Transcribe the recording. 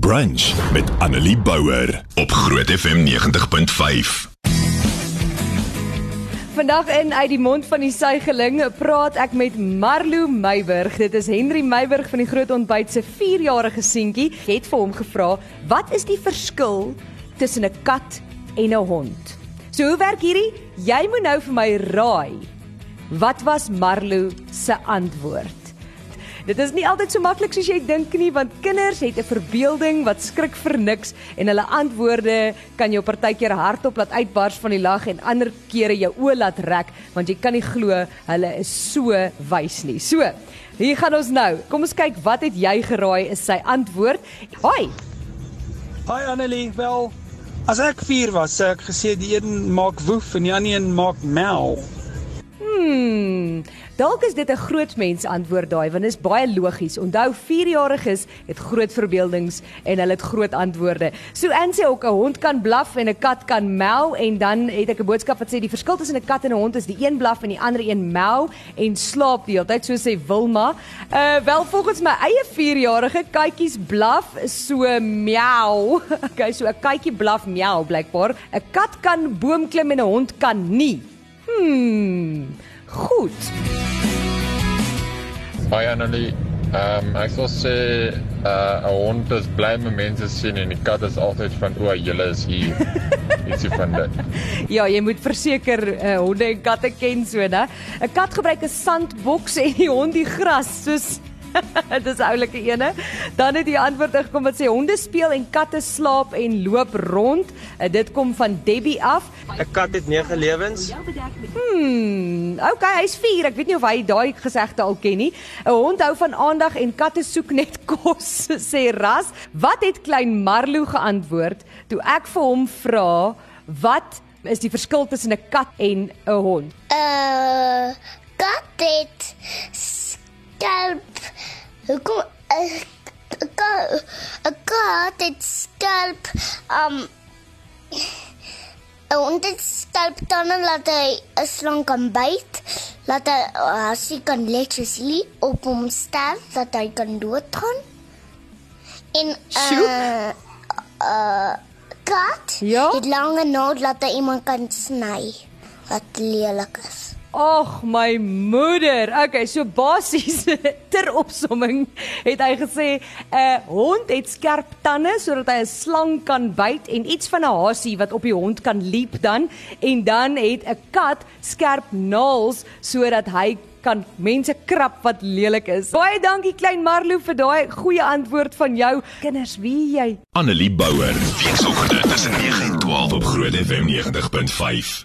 Brunch met Annelie Bouwer op Groot FM 90.5. Vandag in uit die mond van die suigeling praat ek met Marlo Meiburg. Dit is Henry Meiburg van die Groot Ontbyt se 4-jarige seentjie. Ek het vir hom gevra, "Wat is die verskil tussen 'n kat en 'n hond?" So hoe werk hierdie? Jy moet nou vir my raai. Wat was Marlo se antwoord? Dit is nie altyd so maklik soos jy dink nie want kinders het 'n verbeelding wat skrik vir niks en hulle antwoorde kan jou partykeer hardop laat uitbars van die lag en ander kere jou oë laat rek want jy kan nie glo hulle is so wys nie. So, hier gaan ons nou. Kom ons kyk wat het jy geraai is sy antwoord. Hoi. Hi Annelie, wel as ek 4 was, sou ek gesê die een maak woef en die ander een maak mel. Hmm. Dalk is dit 'n groot mens antwoord daai want dit is baie logies. Onthou 4-jariges het groot verbeeldings en hulle het groot antwoorde. So Ansie ook 'n hond kan blaf en 'n kat kan mel en dan het ek 'n boodskap wat sê die verskil tussen 'n kat en 'n hond is die een blaf en die ander een mel en slaap die hele tyd so sê Wilma. Uh wel volgens my eie 4-jarige katjies blaf so miau. Okay, so 'n katjie blaf miau blykbaar. 'n Kat kan boom klim en 'n hond kan nie. Hmm. Goed. Hi Annelie. Ehm um, ek sou sê uh 'n hond is bly met mense sien en die kat is altyd van o, julle is hier. Ietsie van dit. Ja, jy moet verseker uh, honde en katte ken so, né? 'n Kat gebruik 'n sandboks en die hond die gras, soos Dit is oulike ene. Dan het die antwoord gekom wat sê honde speel en katte slaap en loop rond. Uh, dit kom van Debbie af. 'n Kat het 9 lewens. Hmm, okay, hy's 4. Ek weet nie of hy daai gesegde al ken nie. 'n Hond hou van aandag en katte soek net kos, sê Ras. Wat het klein Marlo geantwoord toe ek vir hom vra wat is die verskil tussen 'n kat en 'n hond? Uh kat het skelp. Hoekom 'n 'n kat het skelp um 'n hond het skelp tande laat hy 'n slang kan byt. Laat hy as hy kan letjies lê op hom stel dat hy kan doodgaan. En uh uh kat Ja? het lange naald laat hy iemand kan sny wat lelik is. Ag my moeder. Okay, so basies ter opsomming het hy gesê 'n hond het skerp tande sodat hy 'n slang kan byt en iets van 'n hasie wat op die hond kan liep dan en dan het 'n kat skerp naels sodat hy kan mense krap wat lelik is. Baie dankie klein Marlo vir daai goeie antwoord van jou. Kinders, wie jy? Annelie Bouwer, weekoggend tussen 9 en 12 op Groot FM 90.5.